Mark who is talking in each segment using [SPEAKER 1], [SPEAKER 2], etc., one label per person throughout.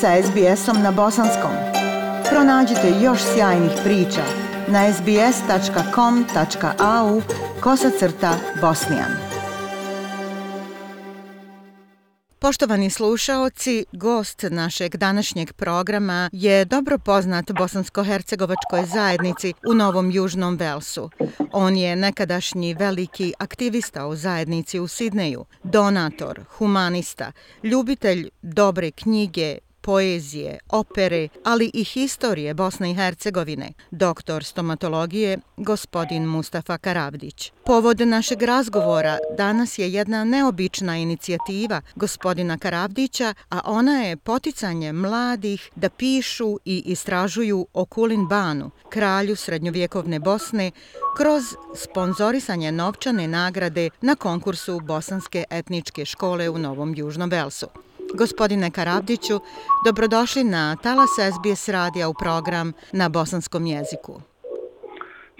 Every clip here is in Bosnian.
[SPEAKER 1] sa SBS-om na bosanskom. Pronađite još sjajnih priča na sbs.com.au kosacrta bosnijan. Poštovani slušaoci, gost našeg današnjeg programa je dobro poznat bosansko-hercegovačkoj zajednici u Novom Južnom Velsu. On je nekadašnji veliki aktivista u zajednici u Sidneju, donator, humanista, ljubitelj dobre knjige, poezije, opere, ali i historije Bosne i Hercegovine, doktor stomatologije gospodin Mustafa Karavdić. Povod našeg razgovora danas je jedna neobična inicijativa gospodina Karavdića, a ona je poticanje mladih da pišu i istražuju o Kulin Banu, kralju srednjovjekovne Bosne, kroz sponzorisanje novčane nagrade na konkursu Bosanske etničke škole u Novom Južnom Velsu. Gospodine Karabdiću, dobrodošli na Talas SBS radija u program na bosanskom jeziku.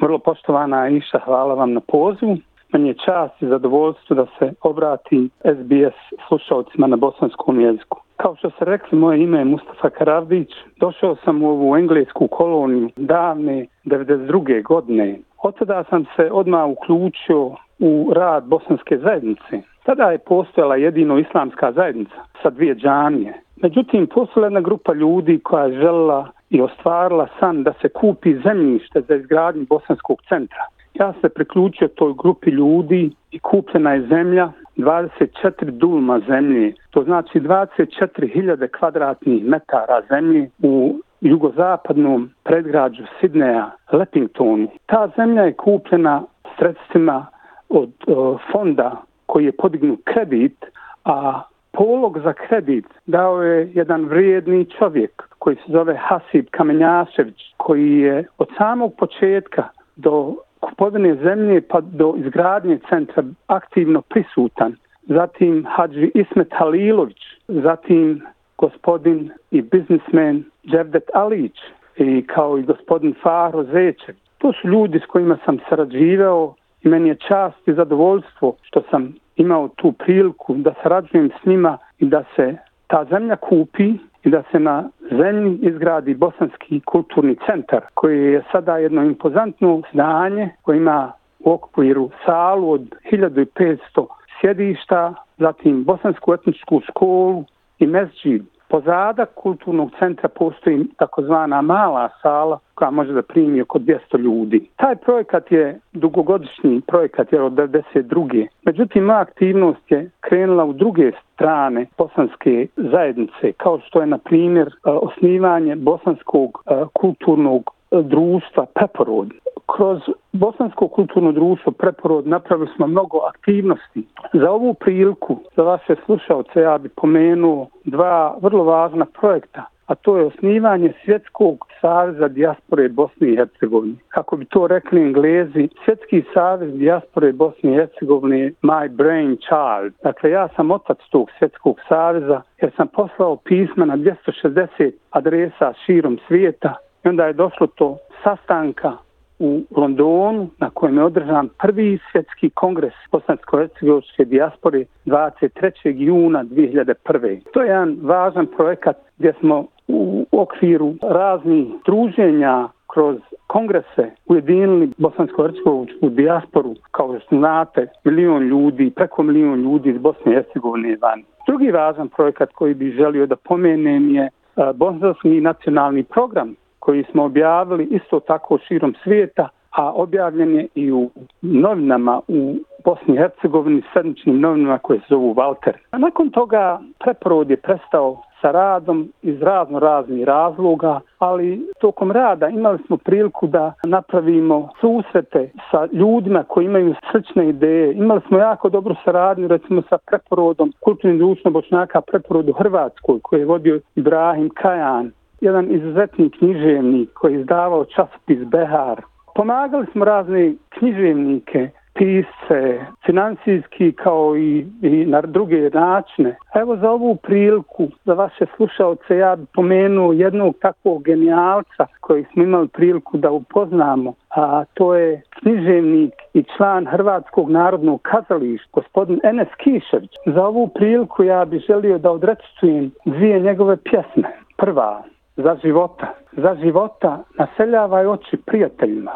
[SPEAKER 2] Vrlo poštovana Iša, hvala vam na pozivu. Meni je čast i zadovoljstvo da se obrati SBS slušalcima na bosanskom jeziku. Kao što ste rekli, moje ime je Mustafa Karavdić. Došao sam u ovu englesku koloniju davne 92. godine. Od tada sam se odmah uključio u rad bosanske zajednice. Tada je postojala jedino islamska zajednica sa dvije džamije. Međutim, postojala jedna grupa ljudi koja je žela i ostvarila san da se kupi zemljište za izgradnju bosanskog centra. Ja se priključio toj grupi ljudi i kupljena je zemlja 24 dulma zemlje. To znači 24.000 kvadratnih metara zemlje u jugozapadnom predgrađu Sidneja, Lepingtonu. Ta zemlja je kupljena sredstvima od o, fonda koji je podignut kredit, a polog za kredit dao je jedan vrijedni čovjek koji se zove Hasib Kamenjašević, koji je od samog početka do kupovine zemlje pa do izgradnje centra aktivno prisutan. Zatim Hadži Ismet Halilović, zatim gospodin i biznismen Dževdet Alić i kao i gospodin Fahro Zečev. To su ljudi s kojima sam sarađivao i meni je čast i zadovoljstvo što sam imao tu priliku da sarađujem s njima i da se ta zemlja kupi i da se na zemlji izgradi Bosanski kulturni centar koji je sada jedno impozantno zdanje koje ima u okviru salu od 1500 sjedišta, zatim Bosansku etničku školu i mezđid. Pozada kulturnog centra postoji takozvana mala sala koja može da primi oko 200 ljudi. Taj projekat je dugogodišnji projekat jer od 92. Međutim, moja aktivnost je krenula u druge strane bosanske zajednice, kao što je, na primjer, e, osnivanje bosanskog e, kulturnog društva Preporod. Kroz Bosansko kulturno društvo Preporod napravili smo mnogo aktivnosti. Za ovu priliku, za vaše slušalce, ja bih pomenuo dva vrlo važna projekta a to je osnivanje Svjetskog saveza dijaspore Bosne i Hercegovine. Kako bi to rekli englezi, Svjetski savez dijaspore Bosne i Hercegovine My Brain Child. Dakle, ja sam otac tog Svjetskog saveza jer sam poslao pisma na 260 adresa širom svijeta I onda je došlo to sastanka u Londonu na kojem je održan prvi svjetski kongres bosansko-hercegovičke dijaspore 23. juna 2001. To je jedan važan projekat gdje smo u okviru raznih druženja kroz kongrese ujedinili bosansko-hercegovičku dijasporu kao što znate milion ljudi, preko milion ljudi iz Bosne i Hercegovine van. Drugi važan projekat koji bi želio da pomenem je bosanski nacionalni program koji smo objavili isto tako širom svijeta, a objavljen je i u novinama u Bosni i Hercegovini, sedmičnim novinama koje se zovu Walter. A nakon toga preporod je prestao sa radom iz razno raznih razloga, ali tokom rada imali smo priliku da napravimo susrete sa ljudima koji imaju slične ideje. Imali smo jako dobru saradnju recimo sa preporodom kulturnim društvom Bošnjaka preporodu Hrvatskoj koji je vodio Ibrahim Kajan jedan izuzetni književnik koji je izdavao časopis Behar. Pomagali smo razne književnike, pisce, financijski kao i, i na druge načine. Evo za ovu priliku, za vaše slušalce, ja bih pomenuo jednog takvog genijalca koji smo imali priliku da upoznamo, a to je književnik i član Hrvatskog narodnog kazališta, gospodin Enes Kišević. Za ovu priliku ja bih želio da odrećujem dvije njegove pjesme. Prva, za života. Za života naseljavaj oči prijateljima.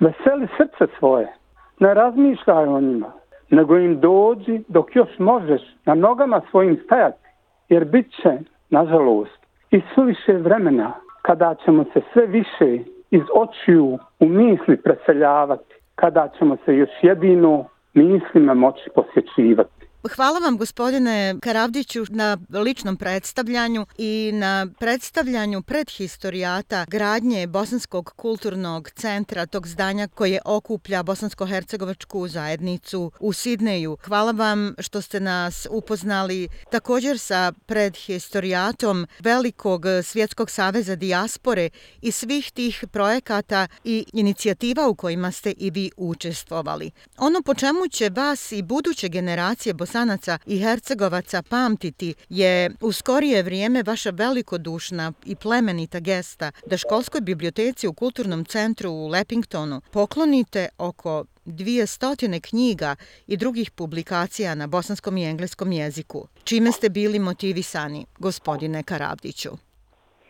[SPEAKER 2] Veseli srce svoje. Ne razmišljaj o njima, nego im dođi dok još možeš na nogama svojim stajati. Jer bit će, nažalost, i suviše vremena kada ćemo se sve više iz očiju u misli preseljavati, kada ćemo se još jedino mislima moći posjećivati.
[SPEAKER 1] Hvala vam gospodine Karavdiću na ličnom predstavljanju i na predstavljanju predhistorijata gradnje Bosanskog kulturnog centra, tog zdanja koje okuplja Bosansko-Hercegovačku zajednicu u Sidneju. Hvala vam što ste nas upoznali također sa predhistorijatom Velikog svjetskog saveza dijaspore i svih tih projekata i inicijativa u kojima ste i vi učestvovali. Ono po čemu će vas i buduće generacije Bosanskog Bosanaca i Hercegovaca pamtiti je u skorije vrijeme vaša velikodušna i plemenita gesta da školskoj biblioteci u Kulturnom centru u Lepingtonu poklonite oko dvije stotine knjiga i drugih publikacija na bosanskom i engleskom jeziku. Čime ste bili motivisani, gospodine Karavdiću?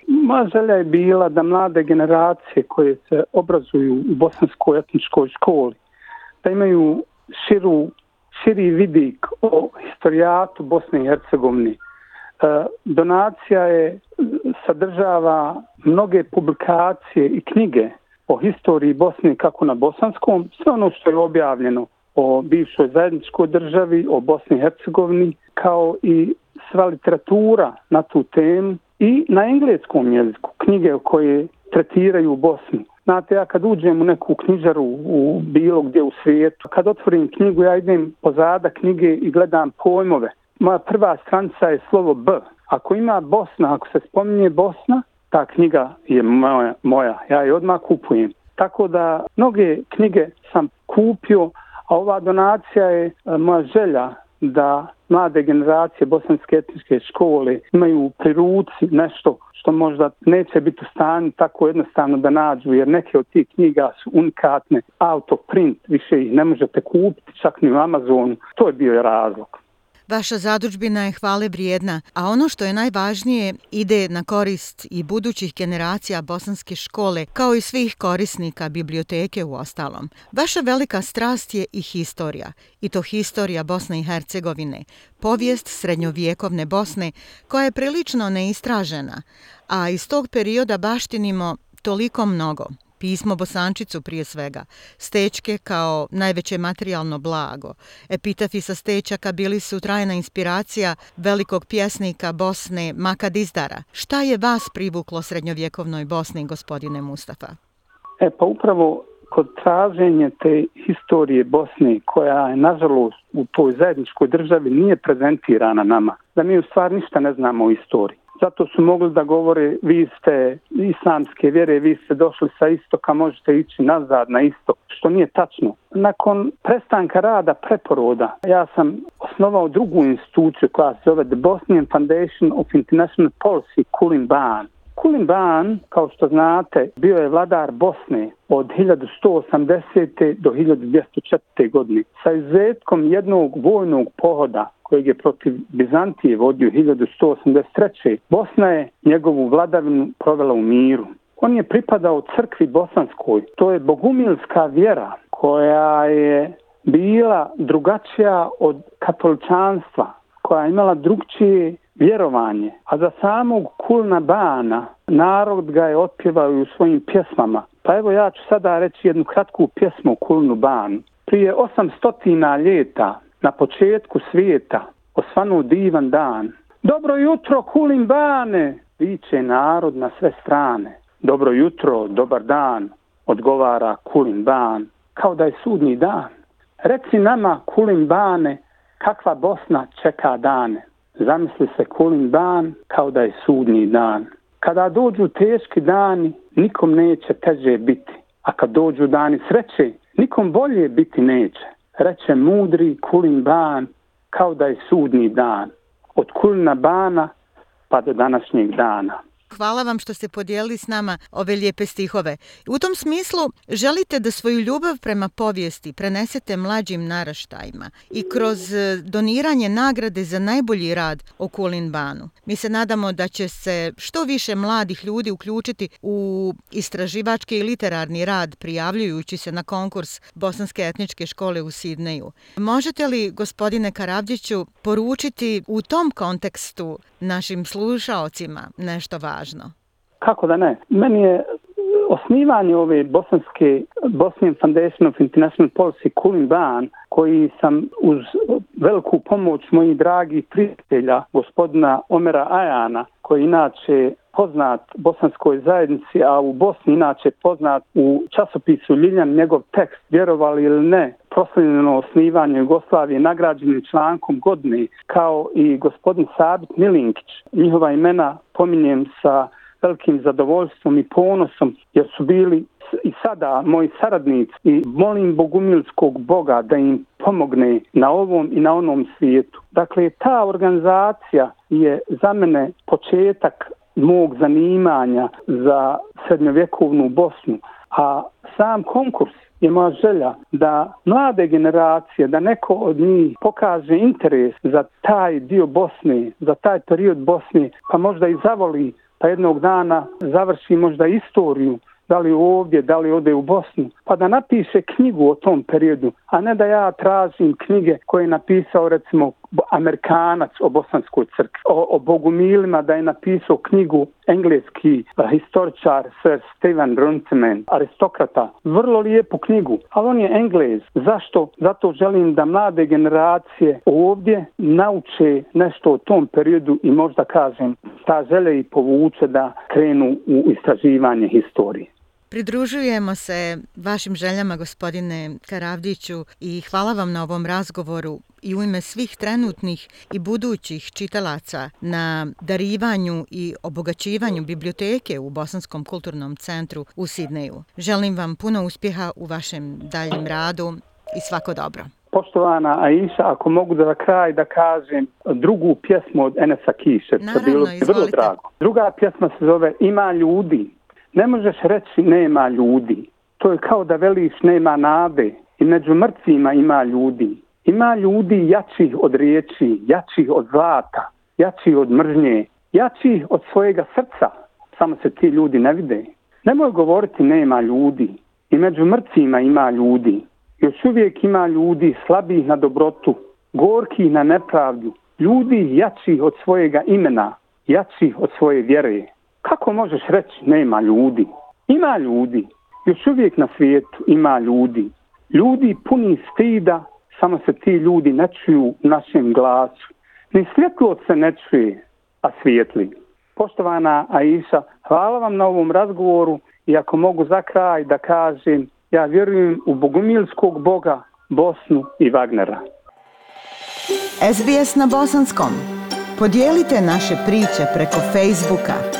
[SPEAKER 2] Moja želja je bila da mlade generacije koje se obrazuju u bosanskoj etničkoj školi, da imaju širu širi vidik o historijatu Bosne i Hercegovine. E, donacija je sadržava mnoge publikacije i knjige o historiji Bosne kako na bosanskom, sve ono što je objavljeno o bivšoj zajedničkoj državi, o Bosni i Hercegovini, kao i sva literatura na tu temu i na engleskom jeziku, knjige koje tretiraju Bosnu. Znate, ja kad uđem u neku knjižaru u bilo gdje u svijetu, kad otvorim knjigu, ja idem pozada knjige i gledam pojmove. Moja prva stranica je slovo B. Ako ima Bosna, ako se spominje Bosna, ta knjiga je moja, moja. ja je odmah kupujem. Tako da mnoge knjige sam kupio, a ova donacija je e, moja želja da mlade generacije bosanske etničke škole imaju pri ruci nešto što možda neće biti u stanju tako jednostavno da nađu, jer neke od tih knjiga su unikatne, autoprint, više ih ne možete kupiti, čak ni u Amazonu. To je bio razlog.
[SPEAKER 1] Vaša zadužbina je hvale vrijedna, a ono što je najvažnije ide na korist i budućih generacija bosanske škole, kao i svih korisnika biblioteke u ostalom. Vaša velika strast je i historija, i to historija Bosne i Hercegovine, povijest srednjovjekovne Bosne koja je prilično neistražena, a iz tog perioda baštinimo toliko mnogo pismo Bosančicu prije svega, stečke kao najveće materijalno blago. Epitafi sa stečaka bili su trajna inspiracija velikog pjesnika Bosne Maka Dizdara. Šta je vas privuklo srednjovjekovnoj Bosni, gospodine Mustafa?
[SPEAKER 2] E pa upravo kod traženje te historije Bosne, koja je nažalost u toj zajedničkoj državi nije prezentirana nama, da mi u stvari ništa ne znamo o istoriji zato su mogli da govore vi ste islamske vjere, vi ste došli sa istoka, možete ići nazad na istok, što nije tačno. Nakon prestanka rada preporoda, ja sam osnovao drugu instituciju koja se zove The Bosnian Foundation of International Policy, Kulin Ban. Kulin Ban, kao što znate, bio je vladar Bosne od 1180. do 1204. godine sa izuzetkom jednog vojnog pohoda kojeg je protiv Bizantije vodio 1183. Bosna je njegovu vladavinu provela u miru. On je pripadao crkvi bosanskoj. To je bogumilska vjera koja je bila drugačija od katoličanstva, koja je imala drugčije vjerovanje. A za samog Kulna Bana narod ga je otpjevao u svojim pjesmama. Pa evo ja ću sada reći jednu kratku pjesmu Kulnu Banu. Prije 800 ljeta na početku svijeta osvanu divan dan. Dobro jutro, kulim bane, viće narod na sve strane. Dobro jutro, dobar dan, odgovara kulim ban, kao da je sudni dan. Reci nama, kulim bane, kakva Bosna čeka dane. Zamisli se kulim ban, kao da je sudni dan. Kada dođu teški dani, nikom neće teže biti. A kad dođu dani sreće, nikom bolje biti neće reče mudri kulin ban kao da je sudni dan. Od kulina bana pa do današnjeg dana.
[SPEAKER 1] Hvala vam što ste podijelili s nama ove lijepe stihove. U tom smislu želite da svoju ljubav prema povijesti prenesete mlađim naraštajima i kroz e, doniranje nagrade za najbolji rad o Kulinbanu. Mi se nadamo da će se što više mladih ljudi uključiti u istraživački i literarni rad prijavljujući se na konkurs Bosanske etničke škole u Sidneju. Možete li, gospodine Karavđiću, poručiti u tom kontekstu našim slušaocima nešto važno?
[SPEAKER 2] Kako da ne? Meni je e, osnivanje ove bosanske Bosnian Foundation of International Policy Kulin Ban, koji sam uz veliku pomoć mojih dragih prijatelja, gospodina Omera Ajana, koji inače poznat bosanskoj zajednici, a u Bosni inače poznat u časopisu Ljiljan njegov tekst, vjerovali ili ne, proslavljeno osnivanje Jugoslavije nagrađeni člankom godine, kao i gospodin Sabit Milinkić. Njihova imena pominjem sa velikim zadovoljstvom i ponosom, jer su bili i sada moji saradnici i molim Bogumilskog Boga da im pomogne na ovom i na onom svijetu. Dakle, ta organizacija je za mene početak mog zanimanja za srednjovjekovnu Bosnu, a sam konkurs je moja želja da mlade generacije, da neko od njih pokaže interes za taj dio Bosne, za taj period Bosne, pa možda i zavoli, pa jednog dana završi možda istoriju da li ovdje, da li ode u Bosnu, pa da napiše knjigu o tom periodu, a ne da ja tražim knjige koje je napisao recimo Amerikanac o Bosanskoj crkvi, o, o Bogumilima da je napisao knjigu engleski eh, historičar Sir Steven Runciman, aristokrata, vrlo lijepu knjigu, ali on je englez. Zašto? Zato želim da mlade generacije ovdje nauče nešto o tom periodu i možda kažem ta želje i povuče da krenu u istraživanje historije.
[SPEAKER 1] Pridružujemo se vašim željama, gospodine Karavdiću, i hvala vam na ovom razgovoru i u ime svih trenutnih i budućih čitalaca na darivanju i obogaćivanju biblioteke u Bosanskom kulturnom centru u Sidneju. Želim vam puno uspjeha u vašem daljem radu i svako dobro.
[SPEAKER 2] Poštovana Aisha, ako mogu da na kraj da kažem drugu pjesmu od Enesa Kiše,
[SPEAKER 1] Naravno, bilo vrlo drago.
[SPEAKER 2] Druga pjesma se zove Ima ljudi. Ne možeš reći nema ljudi. To je kao da veliš nema nade i među mrtvima ima ljudi. Ima ljudi jačih od riječi, jačih od zlata, jačih od mržnje, jačih od svojega srca. Samo se ti ljudi ne vide. Nemoj govoriti nema ljudi. I među mrtvima ima ljudi. Još uvijek ima ljudi slabih na dobrotu, gorkih na nepravdu. Ljudi jačih od svojega imena, jačih od svoje vjere. Kako možeš reći nema ljudi? Ima ljudi. Još uvijek na svijetu ima ljudi. Ljudi puni stida, samo se ti ljudi ne čuju u našem glasu. Ni svjetlo se ne čuje, a svijetli. Poštovana Aisha, hvala vam na ovom razgovoru i ako mogu za kraj da kažem, ja vjerujem u bogumilskog boga, Bosnu i Wagnera.
[SPEAKER 1] SBS na bosanskom. Podijelite naše priče preko Facebooka.